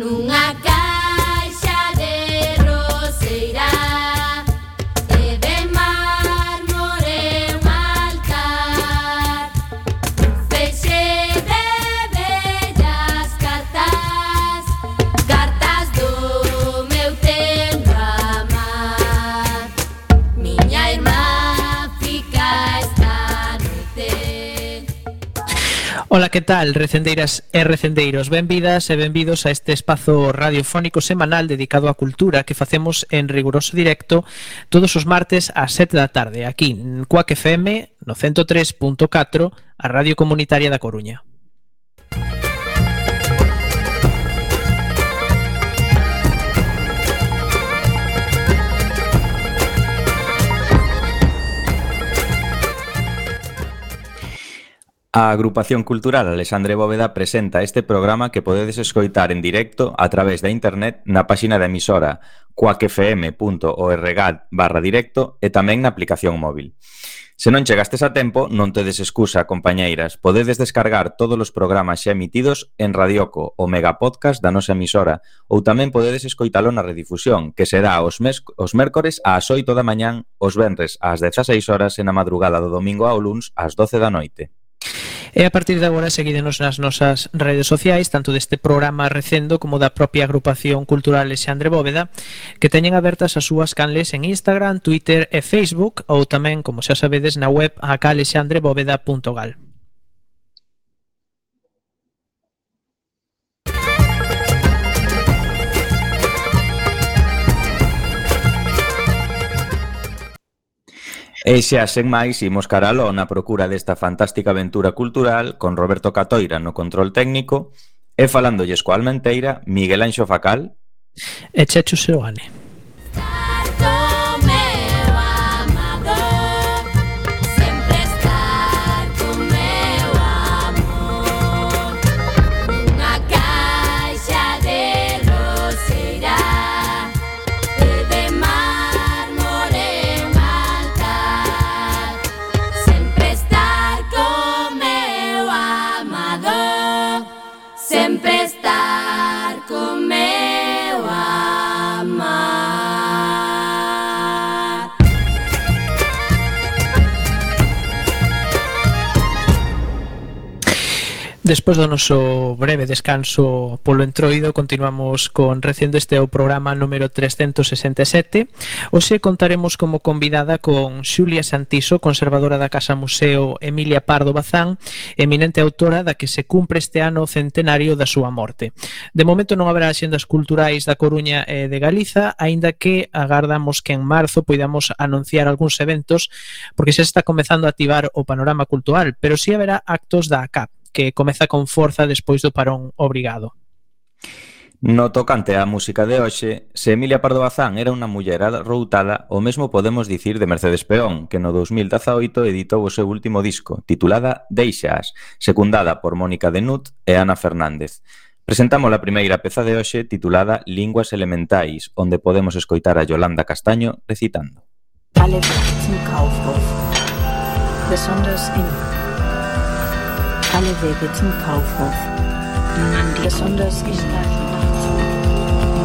努啊！que tal, recendeiras e recendeiros? Benvidas e benvidos a este espazo radiofónico semanal dedicado á cultura que facemos en riguroso directo todos os martes ás 7 da tarde, aquí en Cuac FM no 103.4, a Radio Comunitaria da Coruña. A Agrupación Cultural Alexandre Bóveda presenta este programa que podedes escoitar en directo a través da internet na páxina da emisora coacfm.org barra directo e tamén na aplicación móvil. Se non chegastes a tempo, non tedes excusa, compañeiras. Podedes descargar todos os programas xa emitidos en Radioco, o megapodcast da nosa emisora, ou tamén podedes escoitalo na redifusión, que será os, mes os mércores ás 8 da mañán, os venres ás 16 horas e na madrugada do domingo ao luns ás 12 da noite. E a partir de agora seguídenos nas nosas redes sociais, tanto deste programa Recendo como da propia agrupación cultural Alexandre Bóveda, que teñen abertas as súas canles en Instagram, Twitter e Facebook, ou tamén, como xa sabedes, na web acalexandrebóveda.gal. E xa sen máis imos caralo na procura desta fantástica aventura cultural con Roberto Catoira no control técnico e falándolles coa Almenteira Miguel Anxo Facal e Chechu Seoane. Despois do noso breve descanso polo entroido, continuamos con recendo este o programa número 367. Hoxe contaremos como convidada con Xulia Santiso, conservadora da Casa Museo Emilia Pardo Bazán, eminente autora da que se cumpre este ano o centenario da súa morte. De momento non haberá xendas culturais da Coruña e de Galiza, aínda que agardamos que en marzo poidamos anunciar algúns eventos, porque xa está comezando a activar o panorama cultural, pero si sí haberá actos da ACAP que comeza con forza despois do parón obrigado. No tocante á música de hoxe, se Emilia Pardo Bazán era unha muller routada, o mesmo podemos dicir de Mercedes Peón, que no 2018 editou o seu último disco, titulada Deixas, secundada por Mónica Denut e Ana Fernández. Presentamos a primeira peza de hoxe titulada Linguas Elementais, onde podemos escoitar a Yolanda Castaño recitando. Alle zum Kaufhof, besonders in alle Wege zum Kaufhof. Besonders in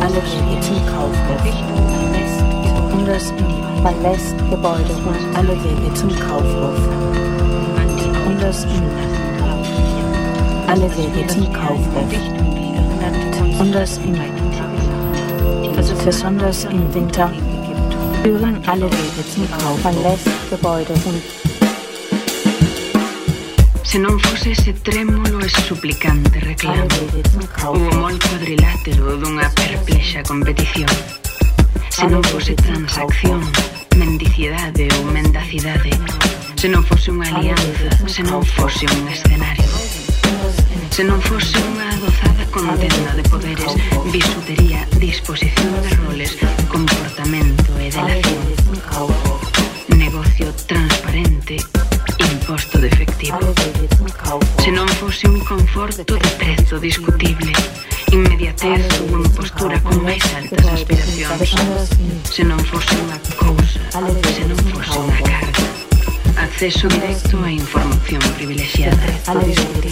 alle Wege zum Kaufhof. Besonders in beim Westgebäude und alle Wege zum Kaufhof. Besonders in alle Wege zum Kaufhof. Besonders in besonders im Winter. Führen alle Wege zum Kauf beim Westgebäude und se non fose ese trémulo e suplicante reclamo o mol cuadrilátero dunha perplexa competición. Se non fose transacción mendicidade ou mendacidade se non fose unha alianza se non fose un escenario. Se non fose unha adozada contenda de poderes bisutería, disposición de roles comportamento e delación. Negocio transparente imposto de efectivo Se non fose un conforto de prezo discutible Inmediatez ou unha postura con máis altas aspiracións. Se non fose unha cousa, se non fose unha carga. Acceso directo a información privilexiada.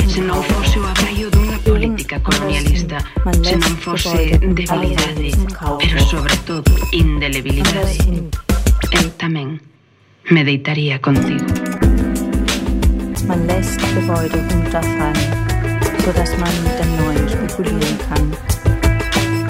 Se non fose o abraio dunha política colonialista Se non fose debilidade, pero sobre todo indelebilidade Eu tamén me deitaría contigo. Man lässt Gebäude runterfallen, sodass man den neuen spekulieren kann.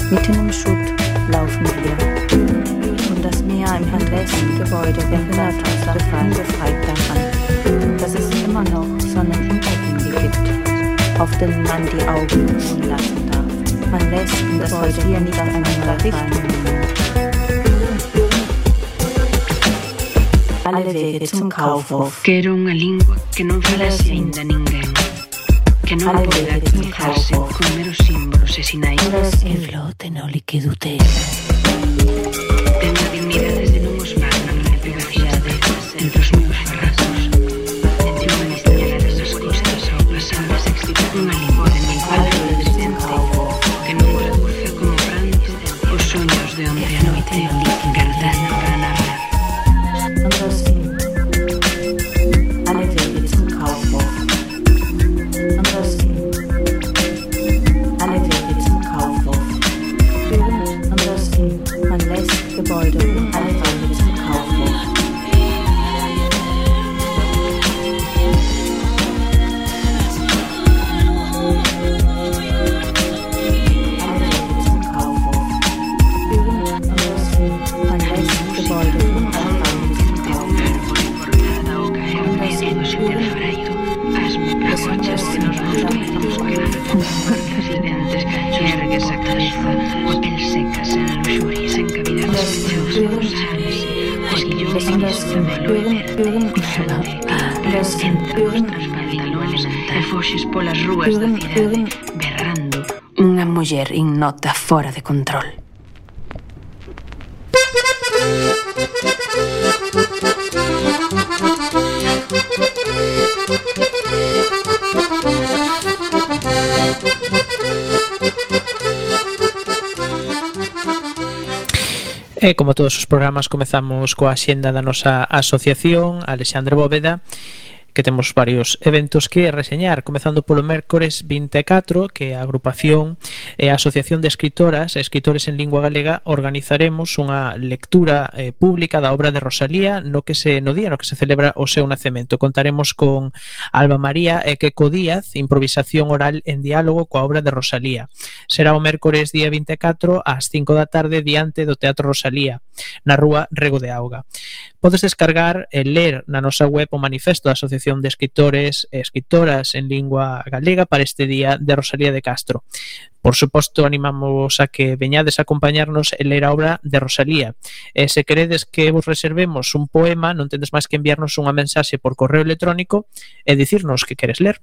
Mitten im Schutt laufen wir. Und das Meer im Gebäude erinnert uns daran befreit daran, dass es immer noch Sonnenuntergänge gibt, auf denen man die Augen ruhen lassen darf. Man lässt das Gebäude hier nicht einander richten. alle Wege zum Kaufhof. Quero unha lingua que non falase aínda ninguén. Que non alle poida comunicarse con meros símbolos e sinais. Que floten o líquido teu. cando unha muller ignota fora de control. E como todos os programas comezamos coa xenda da nosa asociación Alexandre Bóveda que temos varios eventos que reseñar, comezando polo mércores 24, que a agrupación e a Asociación de Escritoras e Escritores en Lingua Galega organizaremos unha lectura eh, pública da obra de Rosalía no que se no día no que se celebra o seu nacemento. Contaremos con Alba María e Queco Díaz, improvisación oral en diálogo coa obra de Rosalía. Será o mércores día 24 ás 5 da tarde diante do Teatro Rosalía na rúa Rego de Auga. Podes descargar e ler na nosa web o manifesto da Asociación de Escritores e Escritoras en Lingua Galega para este día de Rosalía de Castro. Por suposto, animamos a que veñades a acompañarnos e ler a obra de Rosalía. E se queredes que vos reservemos un poema, non tendes máis que enviarnos unha mensaxe por correo electrónico e dicirnos que queres ler.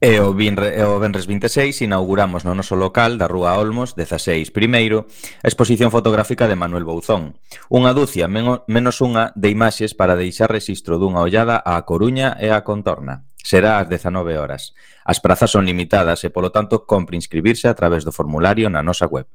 E o, vinre, o Benres 26 inauguramos no noso local da Rúa Olmos 16 primeiro a exposición fotográfica de Manuel Bouzón. Unha dúcia, menos unha de imaxes para deixar registro dunha ollada á Coruña e á Contorna. Será ás 19 horas. As prazas son limitadas e, polo tanto, compre inscribirse a través do formulario na nosa web.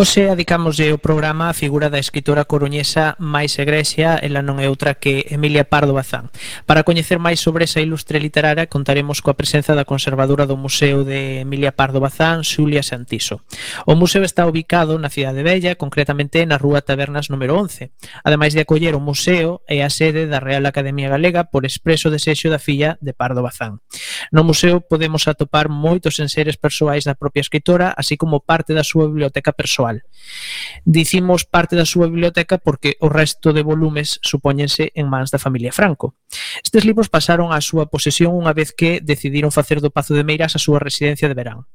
Hoxe adicámoslle o programa a figura da escritora coruñesa máis egresia, ela non é outra que Emilia Pardo Bazán. Para coñecer máis sobre esa ilustre literaria, contaremos coa presenza da conservadora do Museo de Emilia Pardo Bazán, Xulia Santiso. O museo está ubicado na cidade Bella, concretamente na Rúa Tabernas número 11. Ademais de acoller o museo, é a sede da Real Academia Galega por expreso desexo da filla de Pardo Bazán. No museo podemos atopar moitos enseres persoais da propia escritora, así como parte da súa biblioteca persoal actual. Dicimos parte da súa biblioteca porque o resto de volumes supóñense en mans da familia Franco. Estes libros pasaron á súa posesión unha vez que decidiron facer do Pazo de Meiras a súa residencia de verán.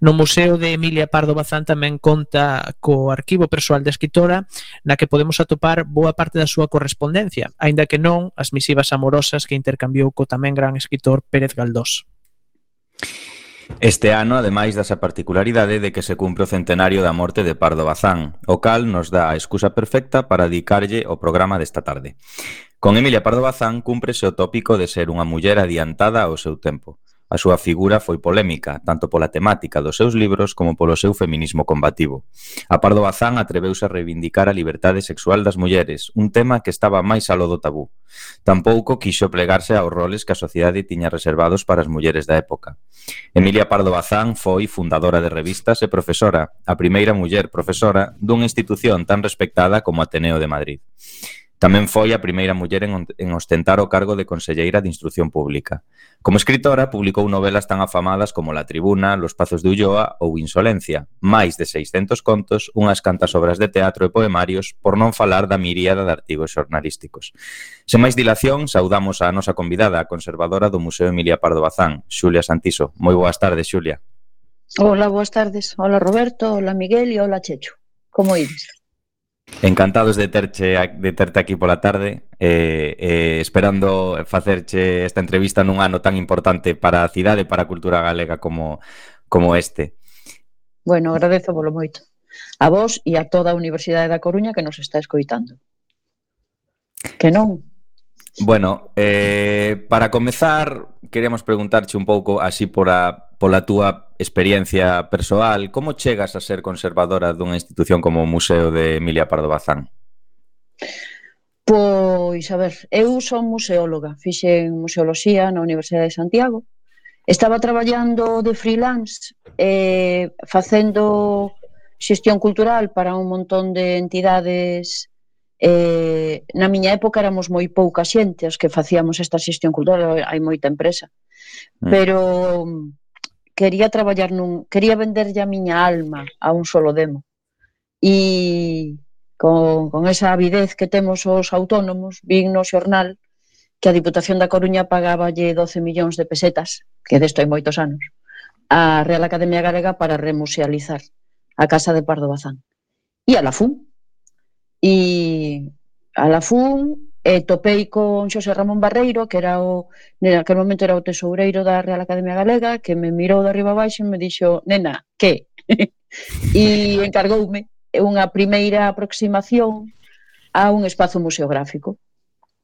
No Museo de Emilia Pardo Bazán tamén conta co arquivo persoal da escritora na que podemos atopar boa parte da súa correspondencia, aínda que non as misivas amorosas que intercambiou co tamén gran escritor Pérez Galdós. Este ano, ademais, da a particularidade de que se cumpre o centenario da morte de Pardo Bazán, o cal nos dá a excusa perfecta para dedicarlle o programa desta tarde. Con Emilia Pardo Bazán cúmprese o tópico de ser unha muller adiantada ao seu tempo. A súa figura foi polémica, tanto pola temática dos seus libros como polo seu feminismo combativo. A Pardo Bazán atreveuse a reivindicar a liberdade sexual das mulleres, un tema que estaba máis alo do tabú. Tampouco quixo plegarse aos roles que a sociedade tiña reservados para as mulleres da época. Emilia Pardo Bazán foi fundadora de revistas e profesora, a primeira muller profesora dunha institución tan respectada como Ateneo de Madrid. Tamén foi a primeira muller en, en ostentar o cargo de Conselleira de Instrucción Pública. Como escritora, publicou novelas tan afamadas como La Tribuna, Los Pazos de Ulloa ou Insolencia, máis de 600 contos, unhas cantas obras de teatro e poemarios, por non falar da miríada de artigos xornalísticos. Sen máis dilación, saudamos a nosa convidada, a conservadora do Museo Emilia Pardo Bazán, Xulia Santiso. Moi boas tardes, Xulia. Hola, boas tardes. Hola, Roberto, hola, Miguel e hola, Checho. Como ides? Encantados de terche de terte aquí pola tarde eh, eh, esperando facerche esta entrevista nun ano tan importante para a cidade e para a cultura galega como, como este. Bueno, agradezo polo moito. A vos e a toda a Universidade da Coruña que nos está escoitando. Que non? Bueno, eh, para comezar, queremos preguntarche un pouco así por a pola túa experiencia persoal, como chegas a ser conservadora dunha institución como o Museo de Emilia Pardo Bazán? Pois, a ver, eu son museóloga, fixen museoloxía na Universidade de Santiago, estaba traballando de freelance eh, facendo xestión cultural para un montón de entidades eh, na miña época éramos moi pouca xente as que facíamos esta xestión cultural hai moita empresa. Mm. Pero quería traballar nun, quería venderlle a miña alma a un solo demo. E con, con esa avidez que temos os autónomos, vin no xornal que a Diputación da Coruña pagaballe 12 millóns de pesetas, que desto hai moitos anos, a Real Academia Galega para remusealizar a Casa de Pardo Bazán. E a la FUN. E a la FUN e topei con Xosé Ramón Barreiro, que era o, aquel momento era o tesoureiro da Real Academia Galega, que me mirou de arriba abaixo e me dixo, nena, que? e encargoume unha primeira aproximación a un espazo museográfico.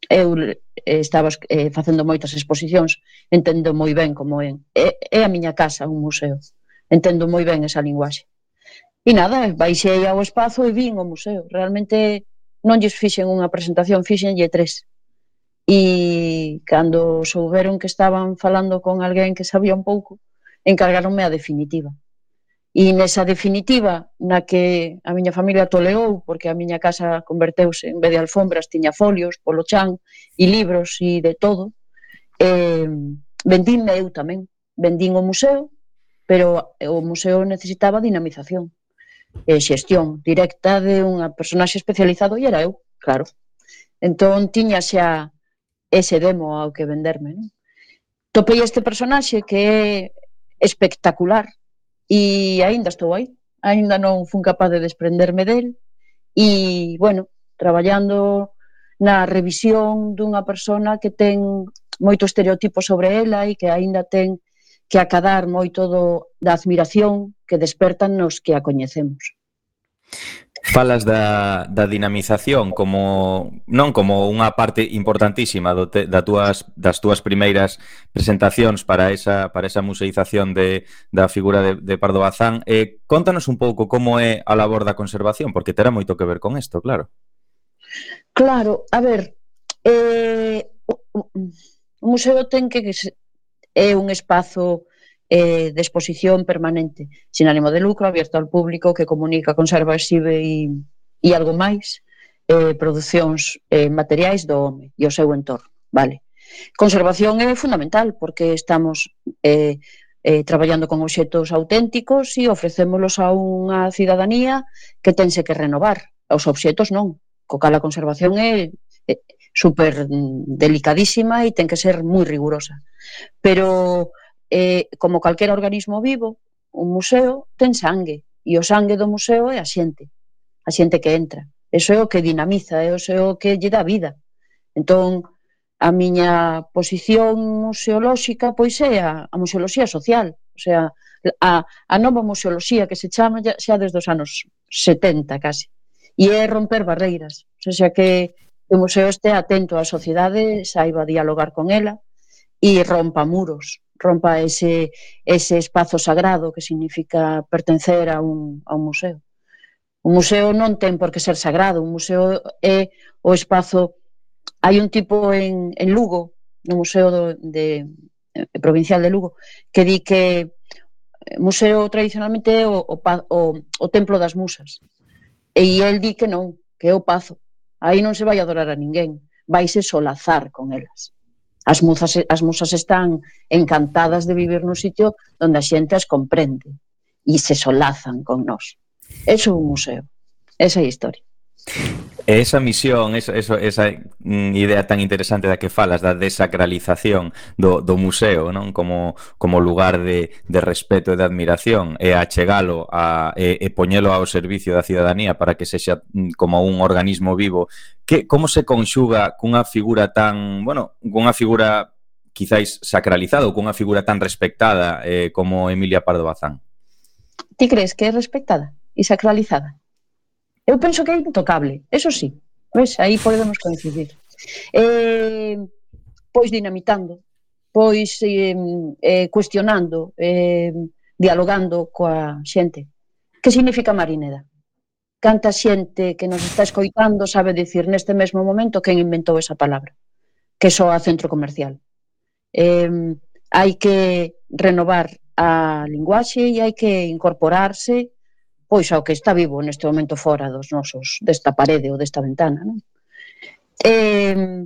Eu eh, estaba eh, facendo moitas exposicións, entendo moi ben como é. É, é a miña casa, un museo. Entendo moi ben esa linguaxe. E nada, baixei ao espazo e vin o museo. Realmente non lles fixen unha presentación, fixenlle tres. E cando souberon que estaban falando con alguén que sabía un pouco, encargaronme a definitiva. E nesa definitiva, na que a miña familia toleou, porque a miña casa converteuse, en vez de alfombras, tiña folios, polo chan, e libros, e de todo, eh, vendínme eu tamén. Vendín o museo, pero o museo necesitaba dinamización eh, xestión directa de unha personaxe especializado e era eu, claro. Entón tiña xa ese demo ao que venderme, non? Topei este personaxe que é espectacular e aínda estou aí. Aínda non fun capaz de desprenderme del e, bueno, traballando na revisión dunha persona que ten moito estereotipo sobre ela e que aínda ten que acadar moito do, da admiración que despertan nos que a coñecemos. Falas da, da dinamización como non como unha parte importantísima do te, da túas, das túas primeiras presentacións para esa para esa museización de, da figura de, de Pardo Bazán. Eh, contanos un pouco como é a labor da conservación, porque terá moito que ver con isto, claro. Claro, a ver, eh, o museo ten que é un espazo eh, de exposición permanente, sin ánimo de lucro, abierto ao público, que comunica, conserva, exhibe e, e algo máis, eh, producións eh, materiais do home e o seu entorno. Vale. Conservación é fundamental, porque estamos eh, eh, traballando con obxetos auténticos e ofrecémolos a unha cidadanía que tense que renovar. Os obxetos non. Co cal a conservación é, é super delicadísima e ten que ser moi rigurosa. Pero eh, como calquer organismo vivo, un museo ten sangue, e o sangue do museo é a xente, a xente que entra. Eso é o que dinamiza, é o que lle dá vida. Entón, a miña posición museolóxica pois é a, a museoloxía social, o sea, a, a nova museoloxía que se chama xa, xa desde os anos 70 casi. E é romper barreiras, o sea, que o museo este atento á sociedade, saiba dialogar con ela e rompa muros rompa ese, ese espazo sagrado que significa pertencer a un, a un museo. Un museo non ten por que ser sagrado, un museo é o espazo... Hai un tipo en, en Lugo, no Museo do, de, de, Provincial de Lugo, que di que eh, museo tradicionalmente é o, o, o, o templo das musas. E el di que non, que é o pazo. Aí non se vai adorar a ninguén, vaise solazar con elas. As musas, as musas están encantadas de vivir nun sitio onde a xente as comprende e se solazan con nós. Eso é un museo. Esa é a historia. E esa misión, esa, esa idea tan interesante da que falas, da desacralización do, do museo non como, como lugar de, de respeto e de admiración e achegalo a, e, e poñelo ao servicio da cidadanía para que sexa mm, como un organismo vivo que como se conxuga cunha figura tan, bueno, cunha figura quizáis sacralizada ou cunha figura tan respectada eh, como Emilia Pardo Bazán? Ti crees que é respectada e sacralizada? Eu penso que é intocable, eso sí. Ves, aí podemos coincidir. Eh, pois dinamitando, pois eh, eh, cuestionando, eh, dialogando coa xente. Que significa Marineda? Canta xente que nos está escoitando sabe dicir neste mesmo momento quen inventou esa palabra, que só a centro comercial. Eh, hai que renovar a linguaxe e hai que incorporarse pois ao que está vivo neste momento fora dos nosos desta parede ou desta ventana, non? Eh,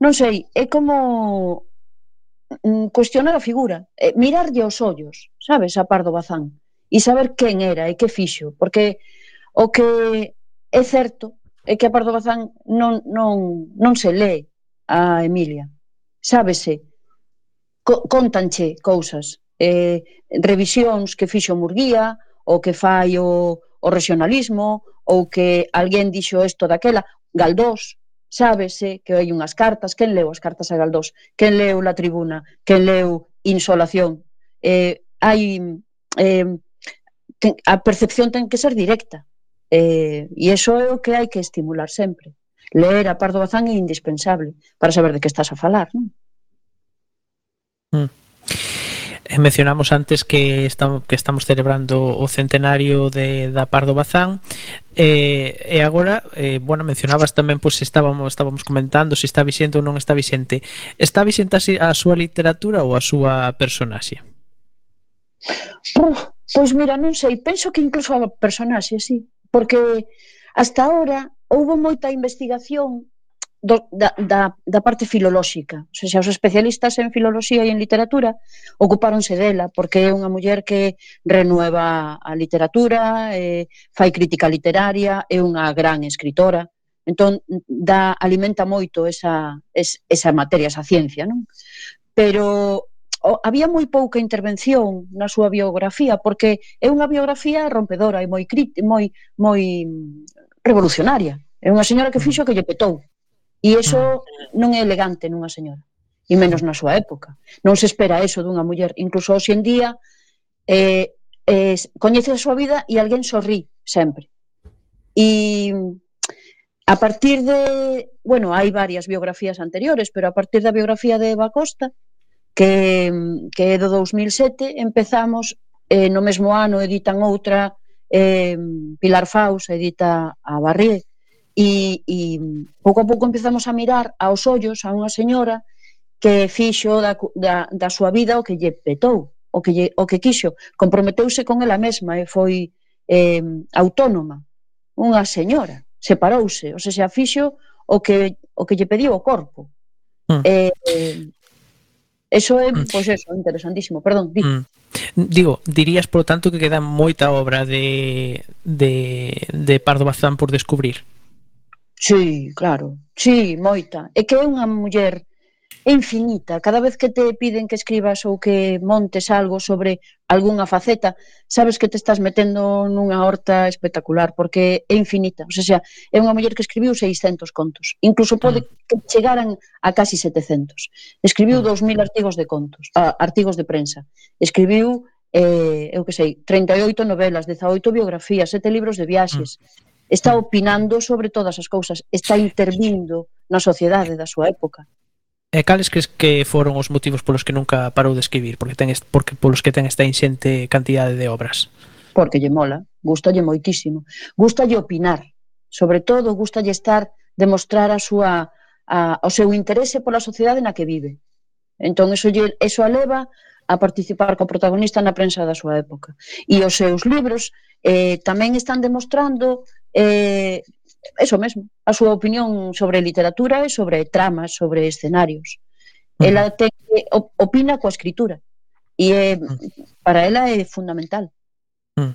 non sei, é como mm, cuestionar a figura, eh, mirarlle os ollos, sabes, a Pardo Bazán, e saber quen era e que fixo, porque o que é certo é que a Pardo Bazán non, non, non se lee a Emilia, sábese, co contanche cousas, eh, revisións que fixo Murguía, ou que fai o, o regionalismo, ou que alguén dixo isto daquela, Galdós, sábese que hai unhas cartas, quen leu as cartas a Galdós, quen leu La Tribuna, quen leu Insolación. Eh, hai eh, a percepción ten que ser directa. Eh, e iso é o que hai que estimular sempre. Leer a Pardo Bazán é indispensable para saber de que estás a falar. Non? Mm. Eh, mencionamos antes que estamos que estamos celebrando o centenario de da Pardo Bazán eh, e agora, eh, bueno, mencionabas tamén pois pues, estábamos estábamos comentando se está vixente ou non está vixente. Está vixente a súa literatura ou a súa personaxe? Uf, pois mira, non sei, penso que incluso a personaxe, sí, porque hasta ahora houve moita investigación do, da, da, da parte filolóxica. O sea, os especialistas en filoloxía e en literatura ocupáronse dela, porque é unha muller que renueva a literatura, eh, fai crítica literaria, é unha gran escritora, entón da, alimenta moito esa, es, esa materia, esa ciencia, non? Pero o, había moi pouca intervención na súa biografía porque é unha biografía rompedora e moi moi moi revolucionaria. É unha señora que fixo mm. que lle petou E iso non é elegante nunha señora, e menos na súa época. Non se espera eso dunha muller, incluso hoxe en día eh, eh, coñece a súa vida e alguén sorrí sempre. E a partir de, bueno, hai varias biografías anteriores, pero a partir da biografía de Eva Costa, que, que é do 2007, empezamos eh, no mesmo ano editan outra eh, Pilar Faus edita a Barrié e, e pouco a pouco empezamos a mirar aos ollos a unha señora que fixo da, da, da súa vida o que lle petou, o que, lle, o que quixo. Comprometeuse con ela mesma e foi eh, autónoma. Unha señora, separouse, ou seja, fixo o que, o que lle pediu o corpo. Mm. Eh, eh, eso é, mm. pois eso, interesantísimo. Perdón, di. Mm. Digo, dirías, por tanto, que queda moita obra de, de, de Pardo Bazán por descubrir. Sí, claro. Sí, moita. É que é unha muller infinita. Cada vez que te piden que escribas ou que montes algo sobre algunha faceta, sabes que te estás metendo nunha horta espectacular, porque é infinita. O sea, é unha muller que escribiu 600 contos. Incluso pode mm. que chegaran a casi 700. Escribiu mm. 2.000 artigos de contos, ah, artigos de prensa. Escribiu eh, eu que sei, 38 novelas, 18 biografías, sete libros de viaxes, mm está opinando sobre todas as cousas, está intervindo na sociedade da súa época. E cales crees que foron os motivos polos que nunca parou de escribir, porque ten este, porque polos que ten esta inxente cantidade de obras? Porque lle mola, gustalle moitísimo. Gustalle opinar, sobre todo gustalle estar demostrar a súa a, o seu interese pola sociedade na que vive. Entón, eso, lle, eso aleva a participar co protagonista na prensa da súa época. E os seus libros eh, tamén están demostrando eh, eso mesmo, a súa opinión sobre literatura e sobre tramas, sobre escenarios. Uh -huh. Ela ten, opina coa escritura e é, para ela é fundamental. Uh -huh.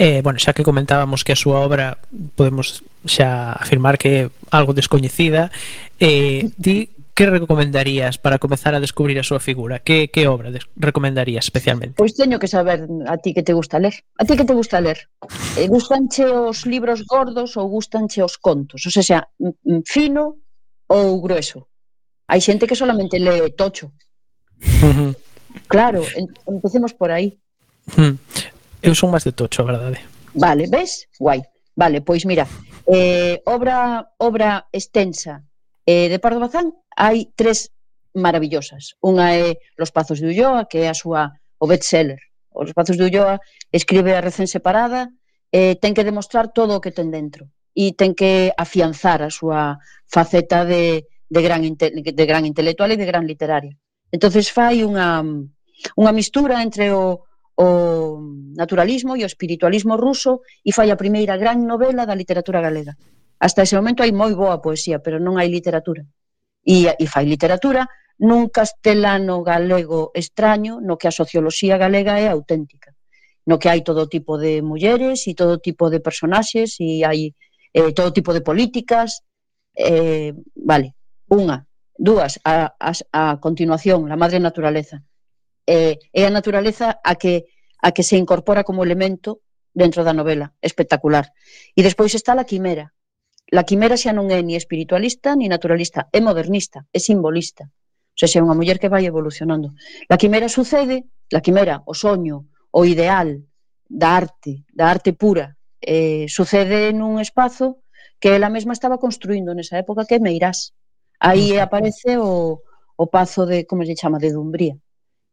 Eh, bueno, xa que comentábamos que a súa obra podemos xa afirmar que é algo descoñecida, eh, di que recomendarías para comezar a descubrir a súa figura? Que, que obra recomendarías especialmente? Pois teño que saber a ti que te gusta ler. A ti que te gusta ler? Eh, gustanche os libros gordos ou gustanche os contos? O sea, mm, mm, fino ou grueso? Hai xente que solamente lee tocho. claro, empecemos por aí. Eu hmm. son máis de tocho, a verdade. Vale, ves? Guai. Vale, pois mira, eh, obra obra extensa Eh, de Pardo Bazán hai tres maravillosas. Unha é Los Pazos de Ulloa, que é a súa o bestseller. Os Pazos de Ulloa escribe a recén separada, eh, ten que demostrar todo o que ten dentro e ten que afianzar a súa faceta de, de, gran, de gran intelectual e de gran literaria. entonces fai unha, unha mistura entre o, o naturalismo e o espiritualismo ruso e fai a primeira gran novela da literatura galega. Hasta ese momento hai moi boa poesía, pero non hai literatura. E, e fai literatura nun castelano galego extraño no que a socioloxía galega é auténtica. No que hai todo tipo de mulleres e todo tipo de personaxes e hai eh, todo tipo de políticas. Eh, vale, unha, dúas a, a, a continuación, la madre naturaleza. Eh, é a naturaleza a que, a que se incorpora como elemento dentro da novela, espectacular. E despois está la quimera La quimera xa non é ni espiritualista, ni naturalista, é modernista, é simbolista. O sea, é unha muller que vai evolucionando. La quimera sucede, la quimera, o soño, o ideal da arte, da arte pura, eh, sucede nun espazo que ela mesma estaba construindo nesa época que é Meirás. Aí mm. aparece o, o pazo de, como se chama, de Dumbría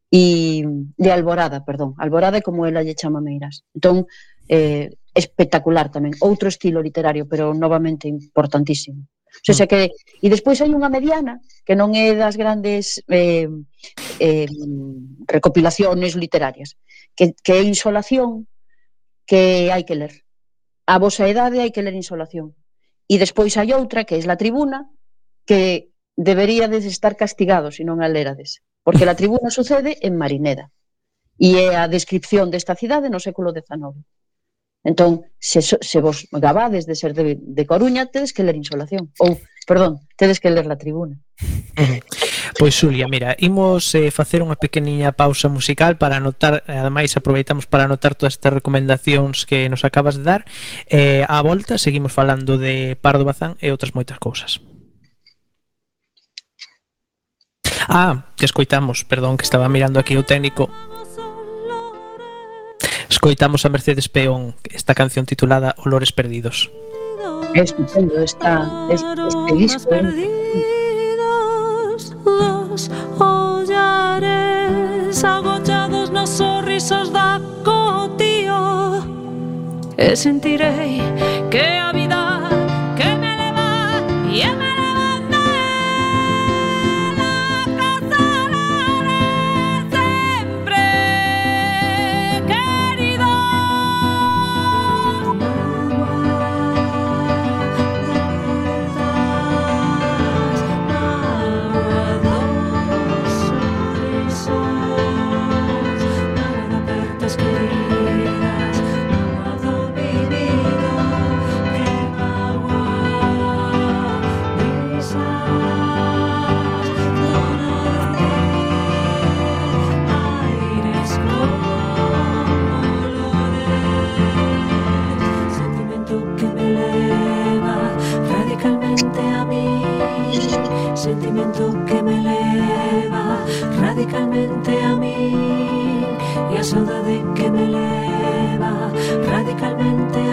e de Alborada, perdón, Alborada é como ela lle chama Meirás. Entón, eh, espectacular tamén, outro estilo literario, pero novamente importantísimo. O sea, que, e despois hai unha mediana que non é das grandes eh, eh, recopilaciones literarias, que, que é Insolación, que hai que ler. A vosa edade hai que ler Insolación. E despois hai outra, que é La Tribuna, que deberíades estar castigados se non a lerades, porque La Tribuna sucede en Marineda e é a descripción desta cidade no século XIX. Entón, se, se vos gabades de ser de, de Coruña, tedes que ler Insolación. Ou, perdón, tedes que ler La Tribuna. Pois, Xulia, mira, imos eh, facer unha pequeniña pausa musical para anotar, ademais aproveitamos para anotar todas estas recomendacións que nos acabas de dar. Eh, a volta seguimos falando de Pardo Bazán e outras moitas cousas. Ah, que escoitamos, perdón, que estaba mirando aquí o técnico Escoitamos a Mercedes Peón esta canción titulada Olores Perdidos. É estupendo esta, este, este disco. Dos ollares agochados nos sorrisos da cotío E sentirei que a vida que me leva e me sentimento que me leva radicalmente a mí e a saudade que me leva radicalmente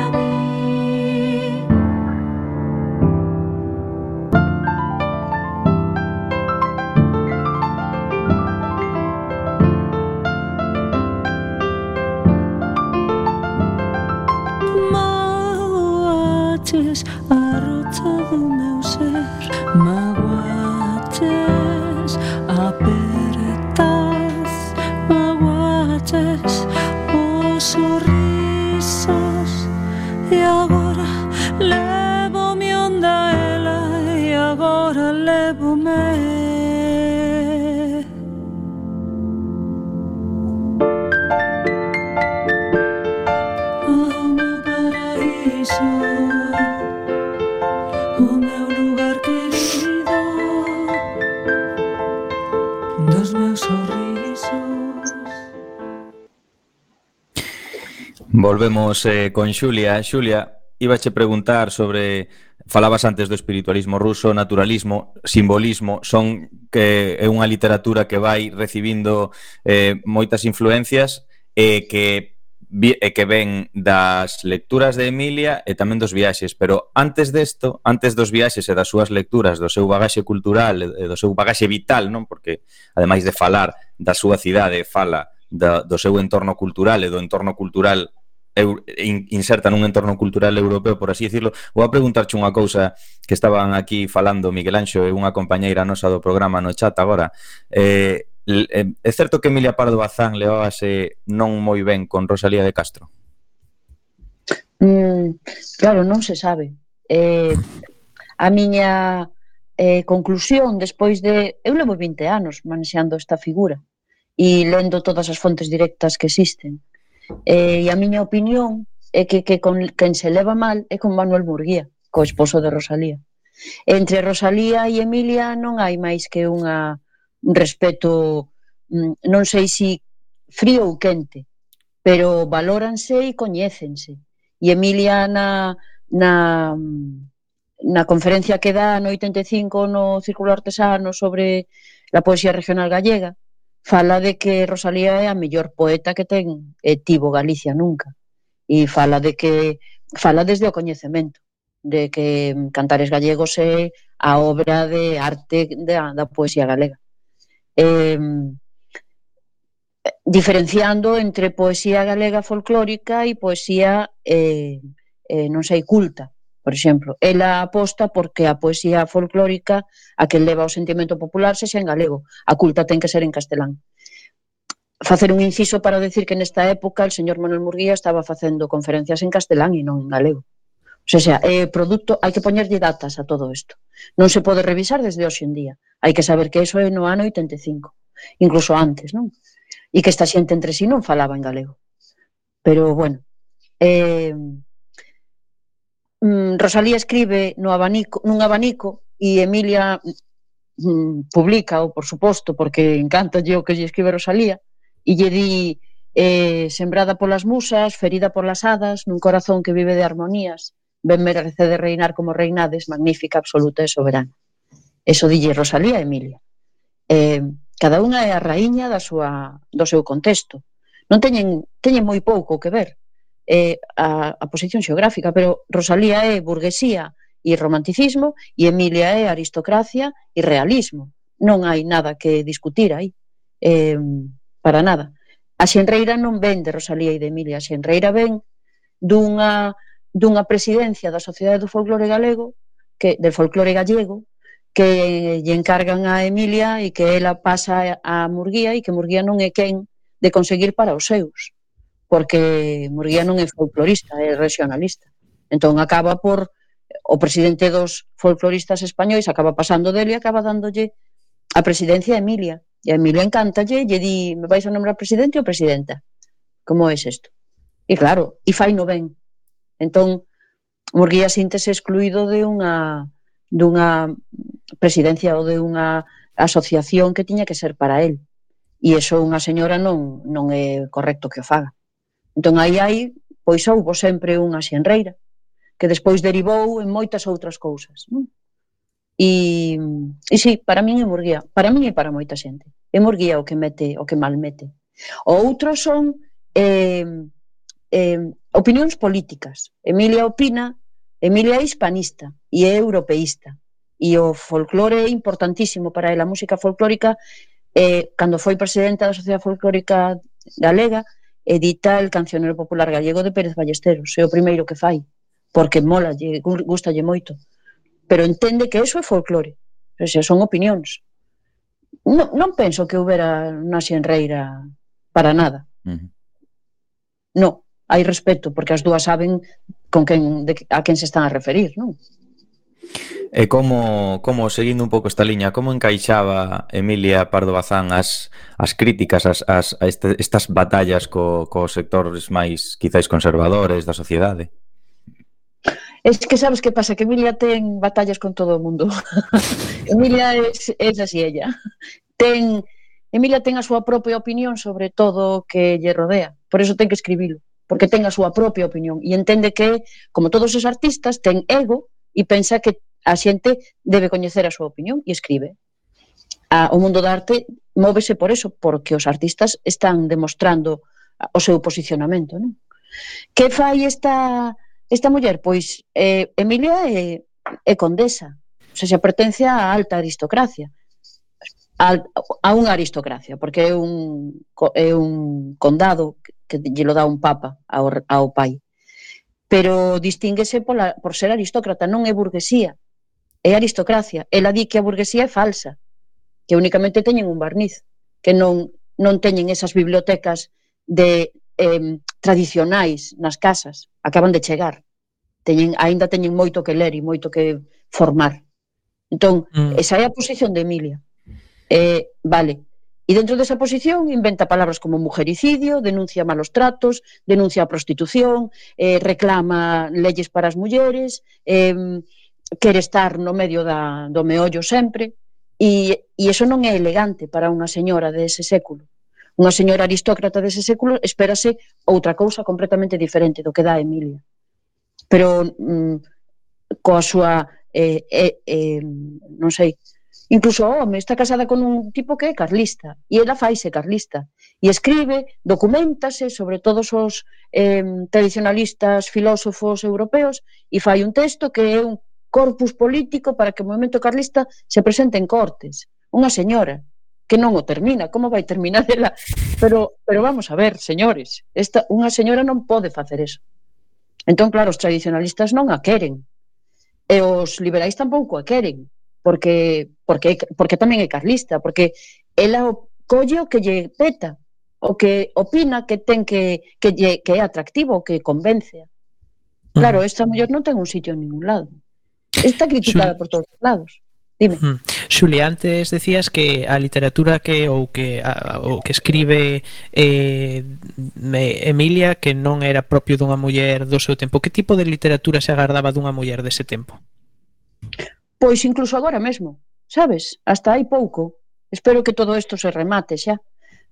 volvemos eh, con Xulia. Xulia, ibache preguntar sobre falabas antes do espiritualismo ruso, naturalismo, simbolismo, son que é unha literatura que vai recibindo eh, moitas influencias e eh, que e que ven das lecturas de Emilia e tamén dos viaxes, pero antes desto, antes dos viaxes e das súas lecturas, do seu bagaxe cultural e do seu bagaxe vital, non? Porque ademais de falar da súa cidade, fala da, do seu entorno cultural e do entorno cultural inserta nun entorno cultural europeo, por así decirlo. Vou a preguntarche unha cousa que estaban aquí falando Miguel Anxo e unha compañeira nosa do programa no chat agora. Eh, eh é certo que Emilia Pardo Bazán levábase non moi ben con Rosalía de Castro? Mm, claro, non se sabe. Eh, a miña eh, conclusión despois de... Eu levo 20 anos manexando esta figura e lendo todas as fontes directas que existen Eh, e a miña opinión é que, que con quen se leva mal é con Manuel Murguía, co esposo de Rosalía. Entre Rosalía e Emilia non hai máis que unha un respeto, mm, non sei si frío ou quente, pero valóranse e coñécense. E Emilia na, na, mm, na conferencia que dá no 85 no Círculo Artesano sobre la poesía regional gallega, fala de que Rosalía é a mellor poeta que ten e tivo Galicia nunca. E fala de que fala desde o coñecemento de que Cantares Gallegos é a obra de arte da, da poesía galega. Eh, diferenciando entre poesía galega folclórica e poesía eh, eh, non sei culta. Por exemplo, ela aposta porque a poesía folclórica a que leva o sentimento popular sexa en galego, a culta ten que ser en castelán. Facer un inciso para decir que nesta época o señor Manuel Murguía estaba facendo conferencias en castelán e non en galego. O sea, é eh, produto, hai que poñerlle datas a todo isto. Non se pode revisar desde hoxe en día. Hai que saber que eso é no ano 85, incluso antes, non? E que esta xente entre sí non falaba en galego. Pero, bueno, eh, mm, Rosalía escribe no abanico, nun abanico e Emilia mm, publica, o por suposto, porque encanta o que lle escribe Rosalía, e lle di eh, sembrada polas musas, ferida polas hadas, nun corazón que vive de armonías, ben merece de reinar como reinades, magnífica, absoluta e soberana. Eso dille Rosalía e Emilia. Eh, cada unha é a raíña da súa, do seu contexto. Non teñen, teñen moi pouco que ver, eh, a, a posición xeográfica, pero Rosalía é burguesía e romanticismo e Emilia é aristocracia e realismo. Non hai nada que discutir aí, eh, para nada. A Xenreira non ven de Rosalía e de Emilia, a Xenreira ven dunha, dunha presidencia da Sociedade do Folclore Galego, que del folclore gallego, que lle encargan a Emilia e que ela pasa a Murguía e que Murguía non é quen de conseguir para os seus porque Murguía non é folclorista, é regionalista. Entón acaba por o presidente dos folcloristas españois acaba pasando dele e acaba dándolle a presidencia a Emilia. E a Emilia encantalle, lle di, me vais a nombrar presidente ou presidenta? Como é isto? E claro, e fai no ben. Entón, Murguía síntese excluído de unha dunha presidencia ou de unha asociación que tiña que ser para él. E iso unha señora non, non é correcto que o faga. Entón aí hai, pois houbo sempre unha xenreira, que despois derivou en moitas outras cousas, non? E, e sí, para min é Murguía, para min e para moita xente. É Murguía o que mete, o que mal mete. Outros son eh, eh, opinións políticas. Emilia opina, Emilia é hispanista e é europeísta. E o folclore é importantísimo para ela. A música folclórica, eh, cando foi presidenta da Sociedade Folclórica Galega, edita el Cancionero Popular Gallego de Pérez Ballesteros, é o primeiro que fai, porque mola, lle, gustalle moito, pero entende que eso é folclore, o sea, son opinións. Non, non penso que houbera unha xenreira para nada. Uh -huh. Non, hai respeto, porque as dúas saben con quen, de, a quen se están a referir, non? E como, como seguindo un pouco esta liña, como encaixaba Emilia Pardo Bazán as, as críticas as, as, a este, estas batallas co, co sectores máis quizáis conservadores da sociedade? Es que sabes que pasa, que Emilia ten batallas con todo o mundo. Emilia es, es así ella. Ten, Emilia ten a súa propia opinión sobre todo o que lle rodea. Por eso ten que escribilo, porque ten a súa propia opinión. E entende que, como todos os artistas, ten ego e pensa que a xente debe coñecer a súa opinión e escribe. A, o mundo da arte móvese por eso, porque os artistas están demostrando o seu posicionamento. Non? Que fai esta, esta muller? Pois eh, Emilia é, é condesa, ou sea, se pertence á alta aristocracia a, a unha aristocracia, porque é un, é un condado que lle lo dá un papa ao, ao pai. Pero distínguese pola, por ser aristócrata, non é burguesía é aristocracia. Ela di que a burguesía é falsa, que únicamente teñen un barniz, que non, non teñen esas bibliotecas de eh, tradicionais nas casas, acaban de chegar. Teñen, aínda teñen moito que ler e moito que formar. Entón, mm. esa é a posición de Emilia. Eh, vale. E dentro desa posición inventa palabras como mujericidio, denuncia malos tratos, denuncia a prostitución, eh, reclama leyes para as mulleres, eh, quere estar no medio da, do meollo sempre, e, e iso non é elegante para unha señora dese século. Unha señora aristócrata dese século espérase outra cousa completamente diferente do que dá Emilia. Pero mm, coa súa eh, eh, eh, non sei, incluso o home está casada con un tipo que é carlista e ela faise carlista e escribe, documentase sobre todos os eh, tradicionalistas filósofos europeos e fai un texto que é un, corpus político para que o movimento carlista se presente en Cortes. Unha señora que non o termina, como vai terminar ela? Pero, pero vamos a ver, señores, esta, unha señora non pode facer eso. Entón, claro, os tradicionalistas non a queren. E os liberais tampouco a queren, porque, porque, porque tamén é carlista, porque ela o, colle o que lle peta, o que opina que ten que, que, lle, que é atractivo, que convence. Claro, esta mellor non ten un sitio en ningún lado. Está criticada por todos os lados. Dime. Mm. Xuli, antes decías que a literatura que ou que a, o que escribe eh, Emilia que non era propio dunha muller do seu tempo. Que tipo de literatura se agardaba dunha muller dese tempo? Pois incluso agora mesmo, sabes? Hasta hai pouco. Espero que todo isto se remate xa.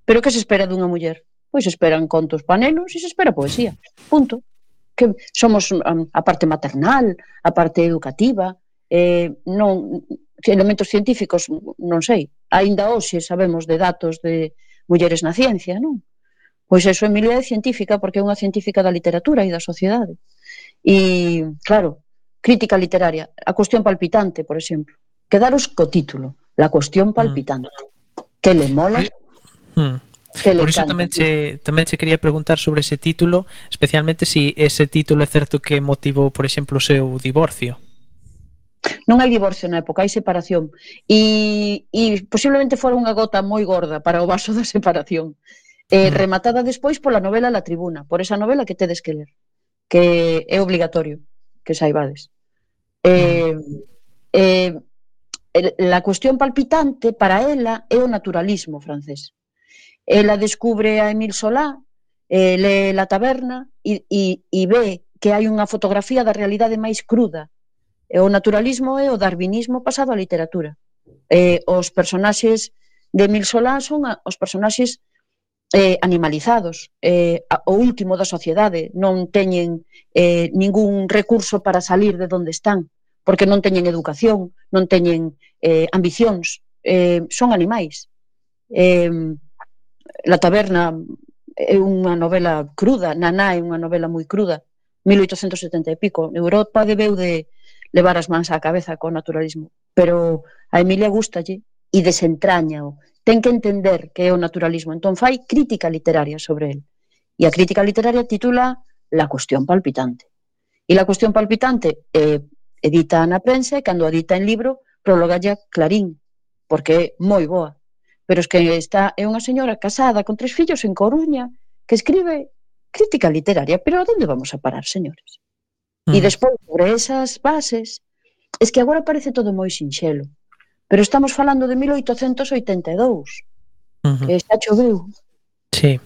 Pero que se espera dunha muller? Pois esperan contos panelos e se espera poesía. Punto que somos um, a parte maternal, a parte educativa, eh, non elementos científicos, non sei, aínda hoxe sabemos de datos de mulleres na ciencia, non? Pois eso Emilia é científica porque é unha científica da literatura e da sociedade. E, claro, crítica literaria, a cuestión palpitante, por exemplo. Quedaros co título, la cuestión mm. palpitante. Mm. Que le mola? Mm. Que Por iso tamén che, tamén che quería preguntar sobre ese título, especialmente se si ese título é certo que motivou, por exemplo, o seu divorcio. Non hai divorcio na época, hai separación. E, e posiblemente fora unha gota moi gorda para o vaso da separación. Eh, mm. Rematada despois pola novela La Tribuna, por esa novela que tedes que ler, que é obligatorio que saibades. Eh, eh, la cuestión palpitante para ela é o naturalismo francés ela descubre a Emil Solá, eh, lee La taberna e, e, e ve que hai unha fotografía da realidade máis cruda. E o naturalismo é o darwinismo pasado á literatura. Eh, os personaxes de Emil Solá son a, os personaxes eh, animalizados, eh, o último da sociedade, non teñen eh, ningún recurso para salir de onde están, porque non teñen educación, non teñen eh, ambicións, eh, son animais. Eh, La taberna é unha novela cruda, Naná é unha novela moi cruda, 1870 e pico. Europa debeu de levar as mans á cabeza co naturalismo, pero a Emilia gustalle e desentrañao. Ten que entender que é o naturalismo, entón fai crítica literaria sobre el. E a crítica literaria titula La cuestión palpitante. E La cuestión palpitante eh, edita na prensa e cando edita en libro prologalla Clarín, porque é moi boa. Pero es que está é unha señora casada con tres fillos en Coruña que escribe crítica literaria, pero a onde vamos a parar, señores? Mm. E despois, sobre esas bases, es que agora parece todo moi sinxelo, pero estamos falando de 1882, uh -huh. que xa choveu. Sí.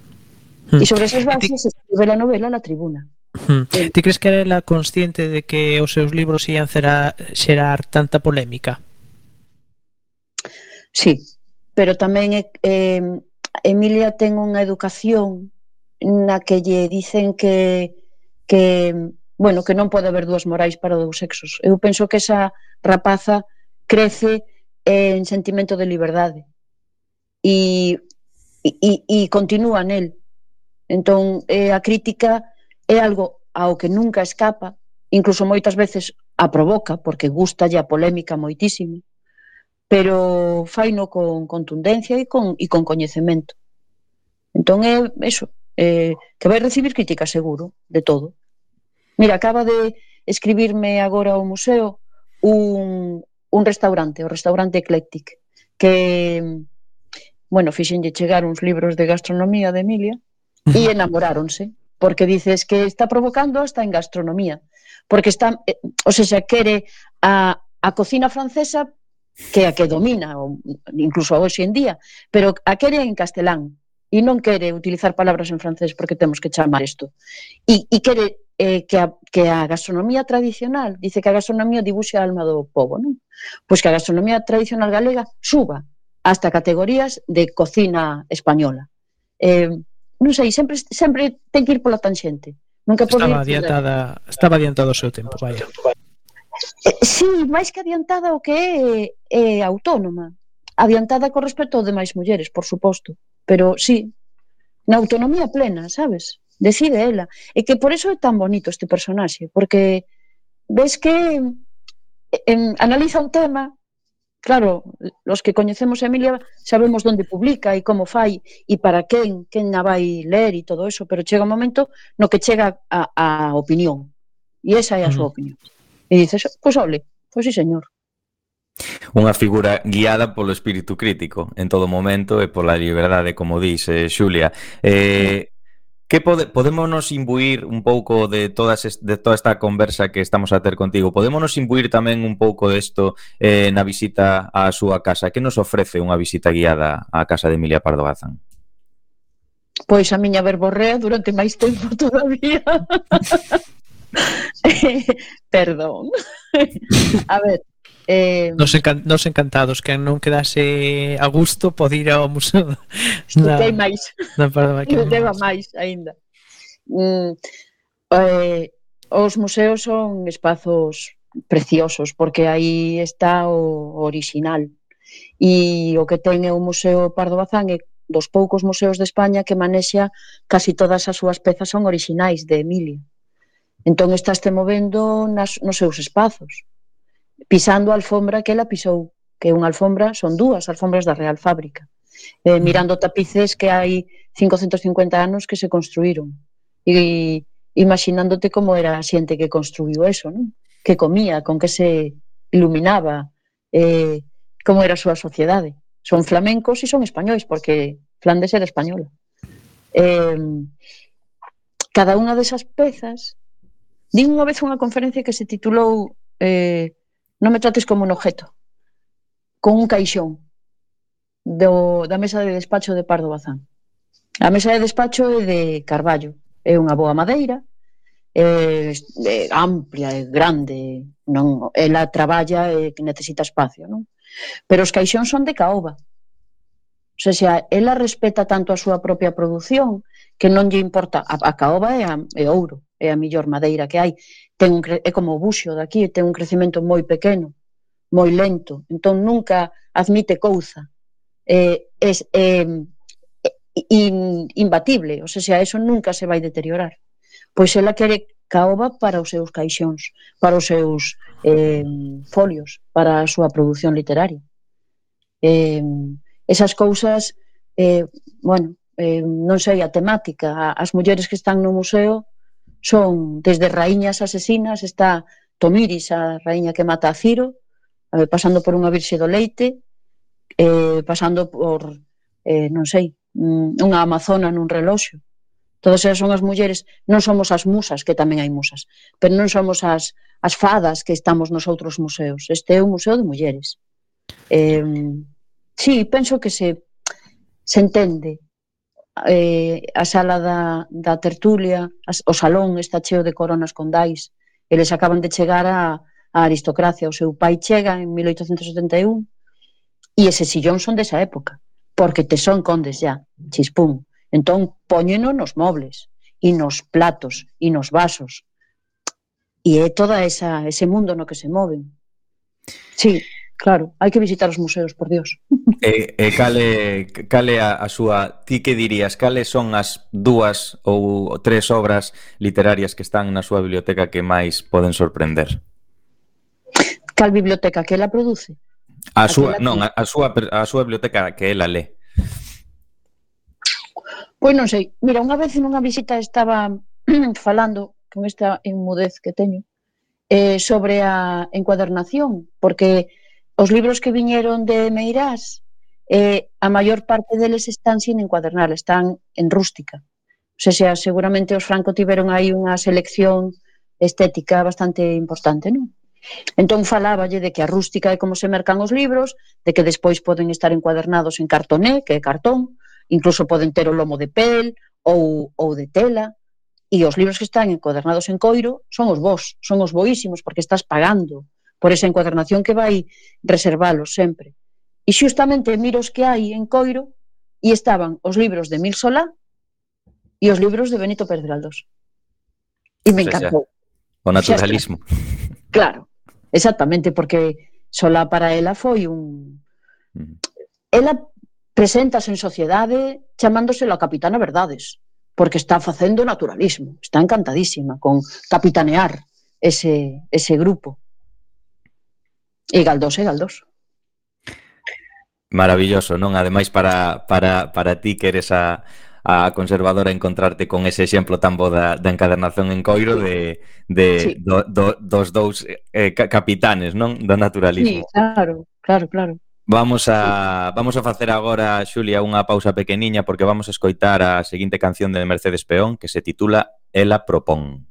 Mm. E sobre esas bases ti... escribe a novela na tribuna. Mm. Ti crees que era consciente de que os seus libros ian xerar, xerar tanta polémica? Sí, pero tamén eh, eh, Emilia ten unha educación na que lle dicen que que bueno, que non pode haber dúas morais para dous sexos. Eu penso que esa rapaza crece en sentimento de liberdade e, e, e continúa nel. Entón, eh, a crítica é algo ao que nunca escapa, incluso moitas veces a provoca, porque gusta a polémica moitísimo, pero faino con contundencia e con, e con coñecemento. Entón é eso, eh, que vai recibir crítica seguro, de todo. Mira, acaba de escribirme agora ao museo un, un restaurante, o restaurante Eclectic, que, bueno, fixenlle chegar uns libros de gastronomía de Emilia e enamoráronse, porque dices que está provocando hasta en gastronomía, porque está, eh, o sea, quere a, a cocina francesa que a que domina, incluso hoxe en día, pero a quere en castelán e non quere utilizar palabras en francés porque temos que chamar isto. E, e quere eh, que, a, que a gastronomía tradicional, dice que a gastronomía dibuxe a alma do povo, non? Pois que a gastronomía tradicional galega suba hasta categorías de cocina española. Eh, non sei, sempre, sempre ten que ir pola tanxente. Nunca estaba adiantada, estaba adiantado o seu tempo, vaya. Sí, máis que adiantada o que é, é autónoma. Adiantada con respecto ao demais mulleres, por suposto. Pero sí, na autonomía plena, sabes? Decide ela. E que por eso é tan bonito este personaxe, porque ves que en, analiza un tema, claro, los que coñecemos a Emilia sabemos onde publica e como fai e para quen, quen a vai ler e todo eso, pero chega un momento no que chega a, a opinión. E esa é a súa mm. opinión. E dices, pois ole, pois sí señor. Unha figura guiada polo espírito crítico en todo momento e pola liberdade, como dice Xulia. Eh, Que pode, podémonos imbuir un pouco de todas de toda esta conversa que estamos a ter contigo? Podémonos imbuir tamén un pouco desto eh, na visita á súa casa? Que nos ofrece unha visita guiada á casa de Emilia Pardo Bazán? Pois a miña verborrea durante máis tempo todavía. Perdón. a ver, Eh... Nos, encan nos encantados que non quedase a gusto pod ir ao museo. Na... Estudei máis. Na parada que Estudei máis aínda. Mm, eh, os museos son espazos preciosos porque aí está o original. E o que ten é o Museo Pardo Bazán é dos poucos museos de España que manexa casi todas as súas pezas son orixinais de Emilio. Entón estás te movendo nas, nos seus espazos, pisando a alfombra que ela pisou, que unha alfombra son dúas alfombras da Real Fábrica, eh, mirando tapices que hai 550 anos que se construíron e imaginándote como era a xente que construiu eso, non? que comía, con que se iluminaba, eh, como era a súa sociedade. Son flamencos e son españois, porque Flandes era española. Eh, cada unha desas pezas Din unha vez unha conferencia que se titulou eh, Non me trates como un objeto, con un caixón do, da mesa de despacho de Pardo Bazán. A mesa de despacho é de Carballo, é unha boa madeira, é, é amplia, é grande, non, ela traballa e necesita espacio, non? Pero os caixóns son de caoba. O sea, xa, ela respeta tanto a súa propia produción que non lle importa, a, a caoba é, a, é ouro, é a millor madeira que hai, ten un, é como o buxo daqui, ten un crecemento moi pequeno, moi lento, entón nunca admite couza. Eh, é, eh, in, imbatible, ou seja, eso nunca se vai deteriorar. Pois ela quere caoba para os seus caixóns, para os seus eh, folios, para a súa produción literaria. Eh, esas cousas, eh, bueno, eh, non sei a temática, as mulleres que están no museo son desde raíñas asesinas, está Tomiris, a raíña que mata a Ciro, eh, pasando por unha virxe do leite, eh, pasando por, eh, non sei, unha amazona nun reloxo. Todas esas son as mulleres, non somos as musas, que tamén hai musas, pero non somos as, as fadas que estamos nos outros museos. Este é un museo de mulleres. Eh, sí, penso que se, se entende eh, a sala da, da tertulia, as, o salón está cheo de coronas con dais. Eles acaban de chegar a, a aristocracia. O seu pai chega en 1871 e ese sillón son desa época, porque te son condes ya, chispún. Entón, poñeno nos mobles, e nos platos, e nos vasos. E é toda esa, ese mundo no que se moven. Sí, claro, hai que visitar os museos, por Dios. E, e cale, cale a, a súa... Ti que dirías? Cales son as dúas ou tres obras literarias que están na súa biblioteca que máis poden sorprender? Cal biblioteca que ela produce? A súa, non, a, a súa, a súa biblioteca que ela lé. Pois non sei, mira, unha vez nunha visita estaba falando con esta inmudez que teño eh, sobre a encuadernación, porque os libros que viñeron de Meirás eh, a maior parte deles están sin encuadernar, están en rústica. O sea, seguramente os franco tiveron aí unha selección estética bastante importante, non? Entón faláballe de que a rústica é como se mercan os libros, de que despois poden estar encuadernados en cartoné, que é cartón, incluso poden ter o lomo de pel ou, ou de tela, e os libros que están encuadernados en coiro son os vos, son os boísimos, porque estás pagando por esa encuadernación que vai reservalos sempre. E xustamente miros que hai en Coiro e estaban os libros de Mil Solá e os libros de Benito Pérez Galdós. E me encantou. O naturalismo. Claro, exactamente, porque Solá para ela foi un... Mm. Ela preséntase en sociedade chamándoselo a Capitana Verdades, porque está facendo naturalismo, está encantadísima con capitanear ese, ese grupo. E Galdós e Galdós. Maravilloso, non? Ademais, para, para, para ti que eres a, a conservadora encontrarte con ese exemplo tan bo da, da encadernación en coiro de, de sí. do, do, dos dous eh, capitanes, non? Do naturalismo. Sí, claro, claro, claro. Vamos a vamos a facer agora, Xulia, unha pausa pequeniña porque vamos a escoitar a seguinte canción de Mercedes Peón que se titula Ela propón.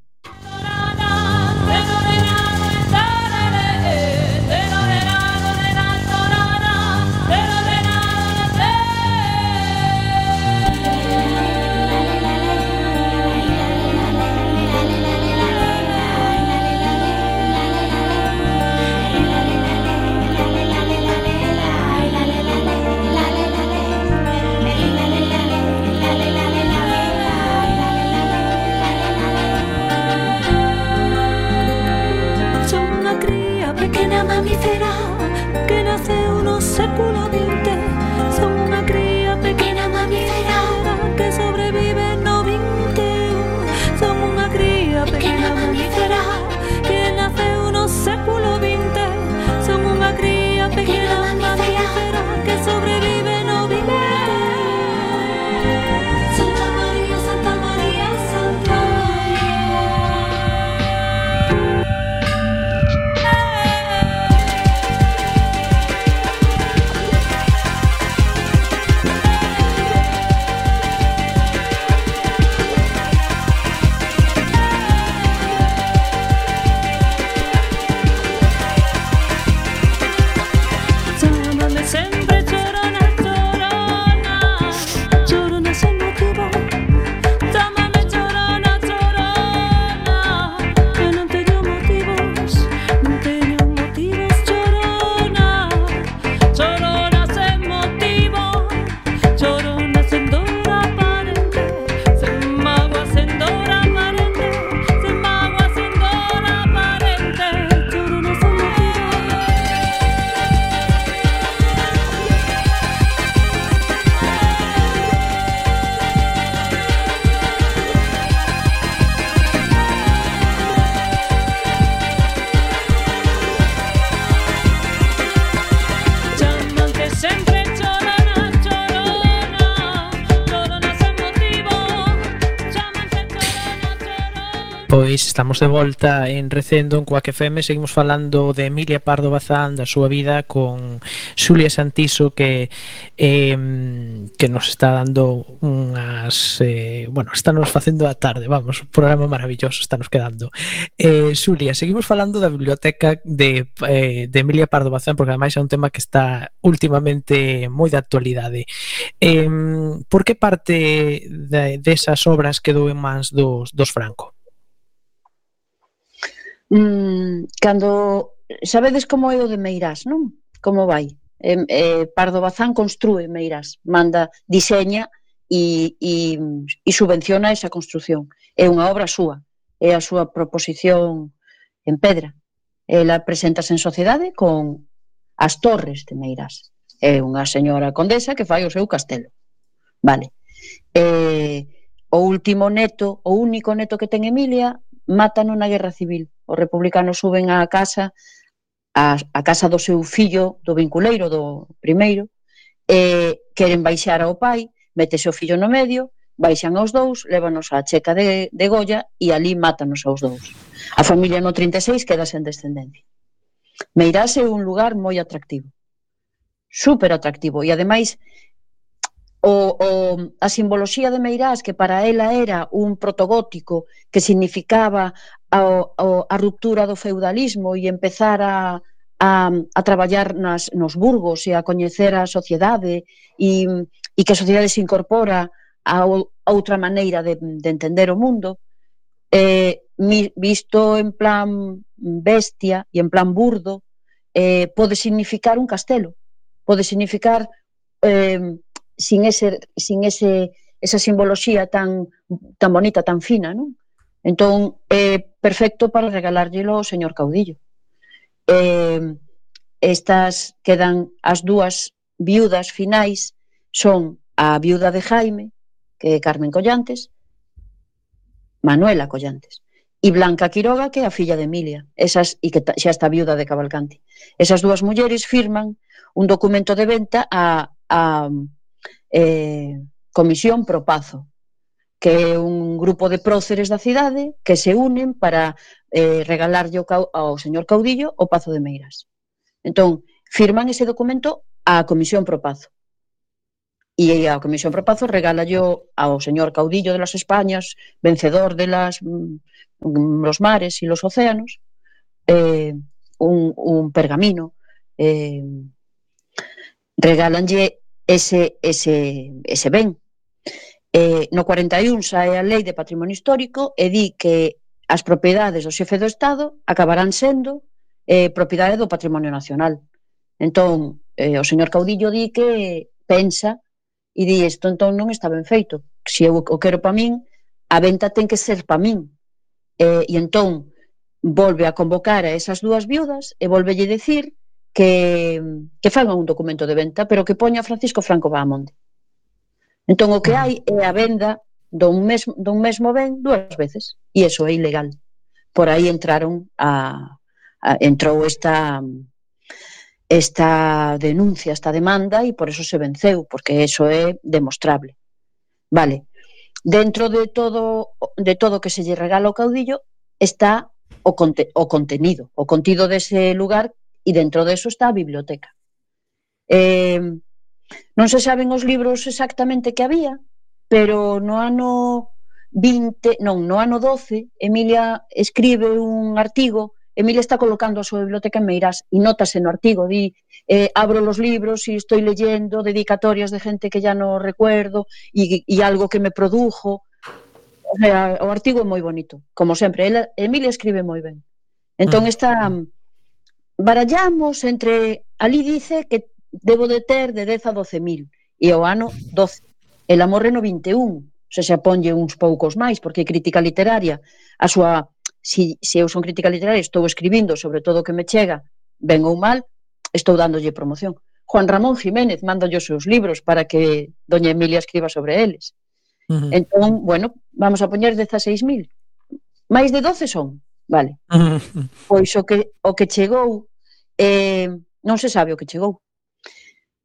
Estamos de volta en Recendo en Coac FM Seguimos falando de Emilia Pardo Bazán Da súa vida con Xulia Santiso Que eh, que nos está dando unhas... Eh, bueno, está nos facendo a tarde Vamos, un programa maravilloso está nos quedando. Eh, Xulia, seguimos falando da biblioteca de, eh, de Emilia Pardo Bazán Porque ademais é un tema que está últimamente moi de actualidade. Eh, Por que parte desas de, de obras quedou en mans dos, dos Franco? Mm, cando sabedes como é o de Meirás, non? Como vai? Eh, eh, Pardo Bazán construe Meirás, manda, diseña e, e, e subvenciona esa construción. É unha obra súa, é a súa proposición en pedra. Ela presentase en sociedade con as torres de Meirás. É unha señora condesa que fai o seu castelo. Vale. Eh, o último neto, o único neto que ten Emilia, mátano na guerra civil. Os republicanos suben á casa, a, a casa do seu fillo, do vinculeiro, do primeiro, e queren baixar ao pai, metese o fillo no medio, baixan aos dous, lévanos á checa de, de Goya e ali mátanos aos dous. A familia no 36 queda sen descendencia. Meirás é un lugar moi atractivo. Super atractivo. E ademais, o, o, a simboloxía de Meirás, que para ela era un protogótico que significaba ao, ao, a ruptura do feudalismo e empezar a, a, a traballar nas, nos burgos e a coñecer a sociedade e, e que a sociedade se incorpora a, a outra maneira de, de entender o mundo eh, visto en plan bestia e en plan burdo eh, pode significar un castelo pode significar eh, sin, ese, sin ese, esa simboloxía tan, tan bonita, tan fina non? Entón, é eh, perfecto para regalárllelo ao señor Caudillo. Eh, estas quedan as dúas viudas finais son a viuda de Jaime, que é Carmen Collantes, Manuela Collantes, e Blanca Quiroga, que é a filla de Emilia, esas, e que xa está viuda de Cavalcanti. Esas dúas mulleres firman un documento de venta a, a eh, Comisión Propazo, que é un grupo de próceres da cidade que se unen para eh, regalarlle ao, ao señor Caudillo o Pazo de Meiras. Entón, firman ese documento á Comisión Pro Pazo. E a Comisión Pro Pazo regalallo ao señor Caudillo de las Españas, vencedor de las, mm, los mares e los océanos, eh, un, un pergamino. Eh, regalanlle ese, ese, ese ben Eh, no 41 sae a Lei de Patrimonio Histórico e di que as propiedades do xefe do Estado acabarán sendo eh, propiedade do patrimonio nacional. Entón, eh, o señor Caudillo di que pensa e di isto entón non está ben feito. Se eu o quero pa min, a venta ten que ser pa min. Eh, e entón, volve a convocar a esas dúas viudas e volvelle dicir que, que fagan un documento de venta, pero que poña Francisco Franco Bahamonde. Entón o que hai é a venda dun mesmo, dun mesmo ben dúas veces e eso é ilegal. Por aí entraron a, a entrou esta esta denuncia, esta demanda e por eso se venceu, porque eso é demostrable. Vale. Dentro de todo de todo que se lle regala ao caudillo está o, conte, o contenido, o contido dese lugar e dentro de eso está a biblioteca. Eh, Non se saben os libros exactamente que había, pero no ano 20, non, no ano 12, Emilia escribe un artigo Emilia está colocando a súa biblioteca en Meirás e notase no artigo, di, eh, abro los libros e estou leyendo dedicatorias de gente que ya no recuerdo e, e algo que me produjo. O, sea, o artigo é moi bonito, como sempre. Ela, Emilia escribe moi ben. Entón, mm. esta mm. barallamos entre... Ali dice que debo de ter de 10 a 12 mil, e o ano 12. el amor reno 21, se xa ponlle uns poucos máis, porque crítica literaria, a súa, si, se eu son crítica literaria, estou escribindo sobre todo o que me chega, ben ou mal, estou dándolle promoción. Juan Ramón Jiménez manda os seus libros para que doña Emilia escriba sobre eles. Uh -huh. Entón, bueno, vamos a poñer 16.000. Mais de 12 son, vale. Uh -huh. Pois o que o que chegou eh non se sabe o que chegou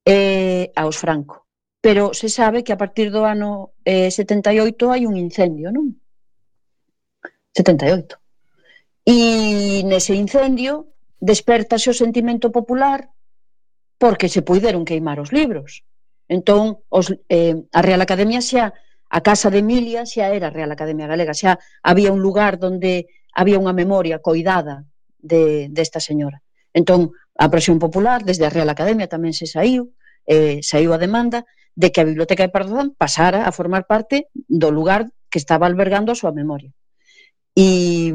eh, aos Franco. Pero se sabe que a partir do ano eh, 78 hai un incendio, non? 78. E nese incendio despertase o sentimento popular porque se puideron queimar os libros. Entón, os, eh, a Real Academia xa, a Casa de Emilia xa era a Real Academia Galega, xa había un lugar donde había unha memoria coidada de, desta de señora. Entón, a presión popular, desde a Real Academia tamén se saiu, eh, saiu a demanda de que a Biblioteca de Pardozán pasara a formar parte do lugar que estaba albergando a súa memoria. E,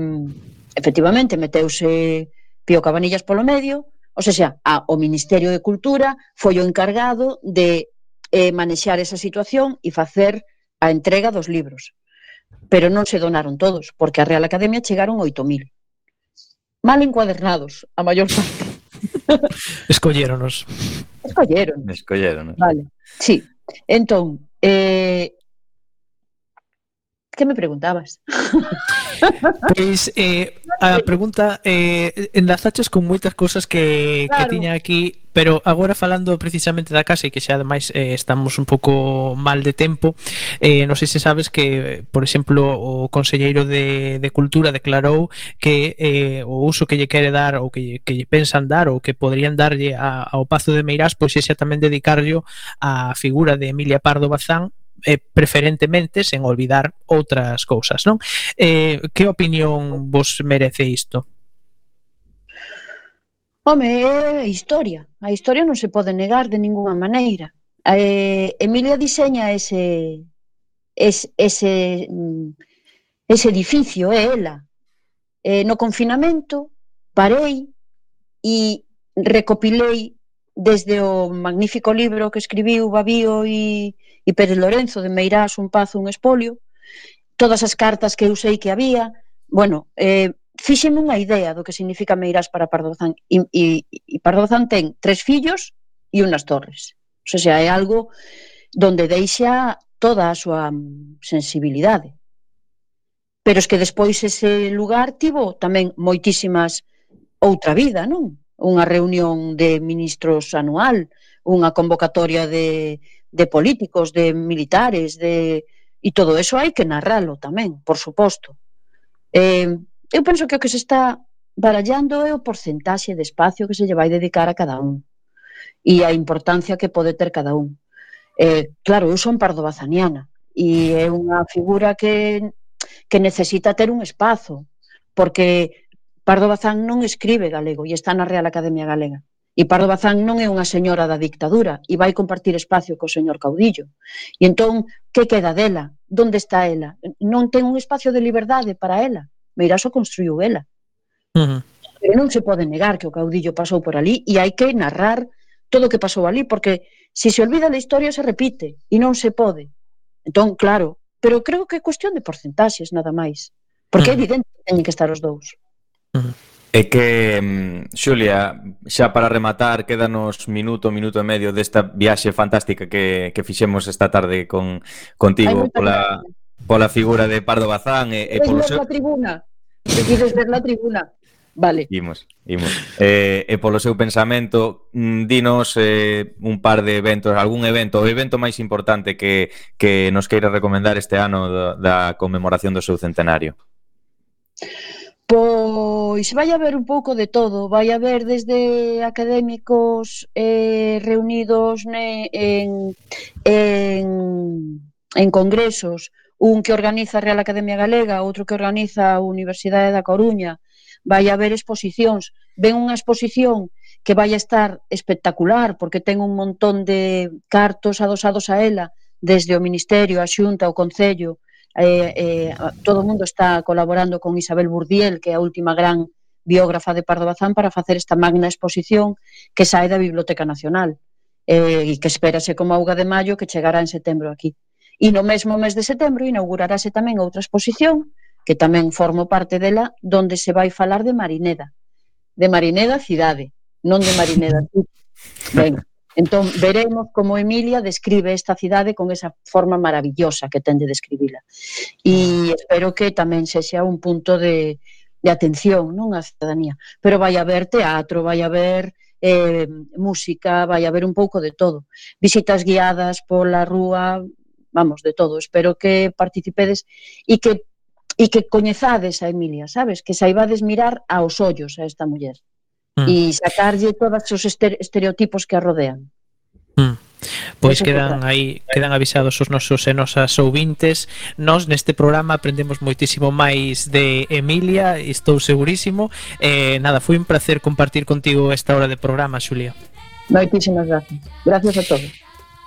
efectivamente, meteuse Pío Cabanillas polo medio, ou seja, a, o Ministerio de Cultura foi o encargado de eh, manexar esa situación e facer a entrega dos libros. Pero non se donaron todos, porque a Real Academia chegaron 8.000 mal encuadernados, a maior parte. Escolléronos. Escolleron. Escolléronos. Vale, sí. Entón, eh, que me preguntabas? Pois, eh, a pregunta eh, enlazaches con moitas cousas que, claro. que tiña aquí Pero agora falando precisamente da casa e que xa ademais eh, estamos un pouco mal de tempo, eh, non sei se sabes que, por exemplo, o Conselleiro de, de Cultura declarou que eh, o uso que lle quere dar ou que, que lle pensan dar ou que poderían darlle a, ao Pazo de Meirás pois xa tamén dedicarllo a figura de Emilia Pardo Bazán eh, preferentemente sen olvidar outras cousas, non? Eh, que opinión vos merece isto? Home, é historia. A historia non se pode negar de ninguna maneira. Eh, Emilia diseña ese, ese, ese, ese edificio, é ela. Eh, no confinamento parei e recopilei desde o magnífico libro que escribiu Babío e e Pérez Lorenzo de Meirás un pazo, un espolio, todas as cartas que eu sei que había, bueno, eh, fíxeme unha idea do que significa Meirás para Pardozán e, e, e Pardozán ten tres fillos e unhas torres. O sea, é algo donde deixa toda a súa sensibilidade. Pero es que despois ese lugar tivo tamén moitísimas outra vida, non? Unha reunión de ministros anual, unha convocatoria de de políticos, de militares, de e todo eso hai que narralo tamén, por suposto. Eh, eu penso que o que se está barallando é o porcentaxe de espacio que se lle vai dedicar a cada un e a importancia que pode ter cada un. Eh, claro, eu son pardo bazaniana e é unha figura que que necesita ter un espazo, porque Pardo Bazán non escribe galego e está na Real Academia Galega. E Pardo Bazán non é unha señora da dictadura e vai compartir espacio co señor Caudillo. E entón, que queda dela? Donde está ela? Non ten un espacio de liberdade para ela. Meirás o construiu ela. Uh -huh. Pero non se pode negar que o Caudillo pasou por ali e hai que narrar todo o que pasou ali, porque se se olvida da historia se repite e non se pode. Entón, claro, pero creo que é cuestión de porcentaxes nada máis, porque é evidente que teñen que estar os dous. Uh -huh. É que, mm, Xulia, xa para rematar, quédanos minuto, minuto e medio desta viaxe fantástica que, que fixemos esta tarde con contigo pola, pola figura de Pardo Bazán e, e polo seu... tribuna. E ver na tribuna. Vale. Imos, imos. Eh, e polo seu pensamento, mm, dinos eh, un par de eventos, algún evento, o evento máis importante que, que nos queira recomendar este ano da, da conmemoración do seu centenario. Pois vai haber un pouco de todo, vai haber desde académicos eh, reunidos ne, en, en, en congresos, un que organiza a Real Academia Galega, outro que organiza a Universidade da Coruña, vai haber exposicións, ven unha exposición que vai a estar espectacular, porque ten un montón de cartos adosados a ela, desde o Ministerio, a Xunta, o Concello, eh, eh, todo o mundo está colaborando con Isabel Burdiel, que é a última gran biógrafa de Pardo Bazán, para facer esta magna exposición que sae da Biblioteca Nacional eh, e que espérase como auga de maio que chegará en setembro aquí. E no mesmo mes de setembro inaugurarase tamén outra exposición que tamén formo parte dela, donde se vai falar de Marineda. De Marineda cidade, non de Marineda. Venga. Entón, veremos como Emilia describe esta cidade con esa forma maravillosa que ten de describila. E espero que tamén sexa un punto de, de atención non á cidadanía. Pero vai haber teatro, vai haber eh, música, vai haber un pouco de todo. Visitas guiadas pola rúa, vamos, de todo. Espero que participedes e que e que coñezades a Emilia, sabes? Que saibades mirar aos ollos a esta muller mm. e sacarlle todos os estereotipos que a rodean. Mm. Pois quedan aí quedan avisados os nosos e nosas ouvintes. Nós neste programa aprendemos moitísimo máis de Emilia, estou segurísimo. Eh, nada, foi un placer compartir contigo esta hora de programa, Xulia. Moitísimas gracias. Gracias a todos.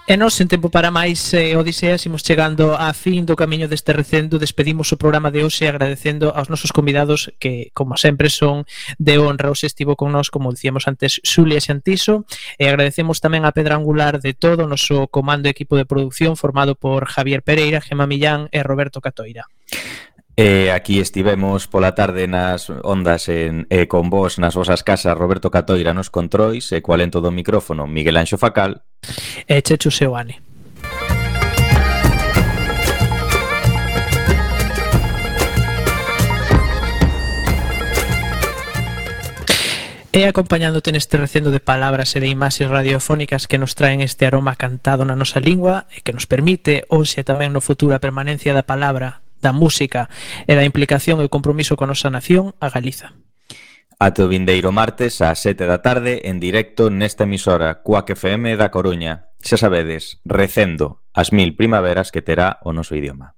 E nos, en tempo para máis eh, Odisea, imos chegando a fin do camiño deste recendo. Despedimos o programa de hoxe agradecendo aos nosos convidados que, como sempre, son de honra. Hoxe estivo con nós, como dicíamos antes, Xulia Xantiso. E agradecemos tamén a pedra angular de todo o noso comando e equipo de producción formado por Javier Pereira, Gema Millán e Roberto Catoira. E eh, aquí estivemos pola tarde nas ondas en, e con vos nas vosas casas Roberto Catoira nos controis e cual en todo do micrófono Miguel Anxo Facal e Chechu Seoane. E acompañándote neste recendo de palabras e de imaxes radiofónicas que nos traen este aroma cantado na nosa lingua e que nos permite, hoxe e tamén no futuro, a permanencia da palabra da música e da implicación e o compromiso con a nosa nación a Galiza. Ate o vindeiro martes ás 7 da tarde en directo nesta emisora Cuac FM da Coruña. Xa sabedes, recendo as mil primaveras que terá o noso idioma.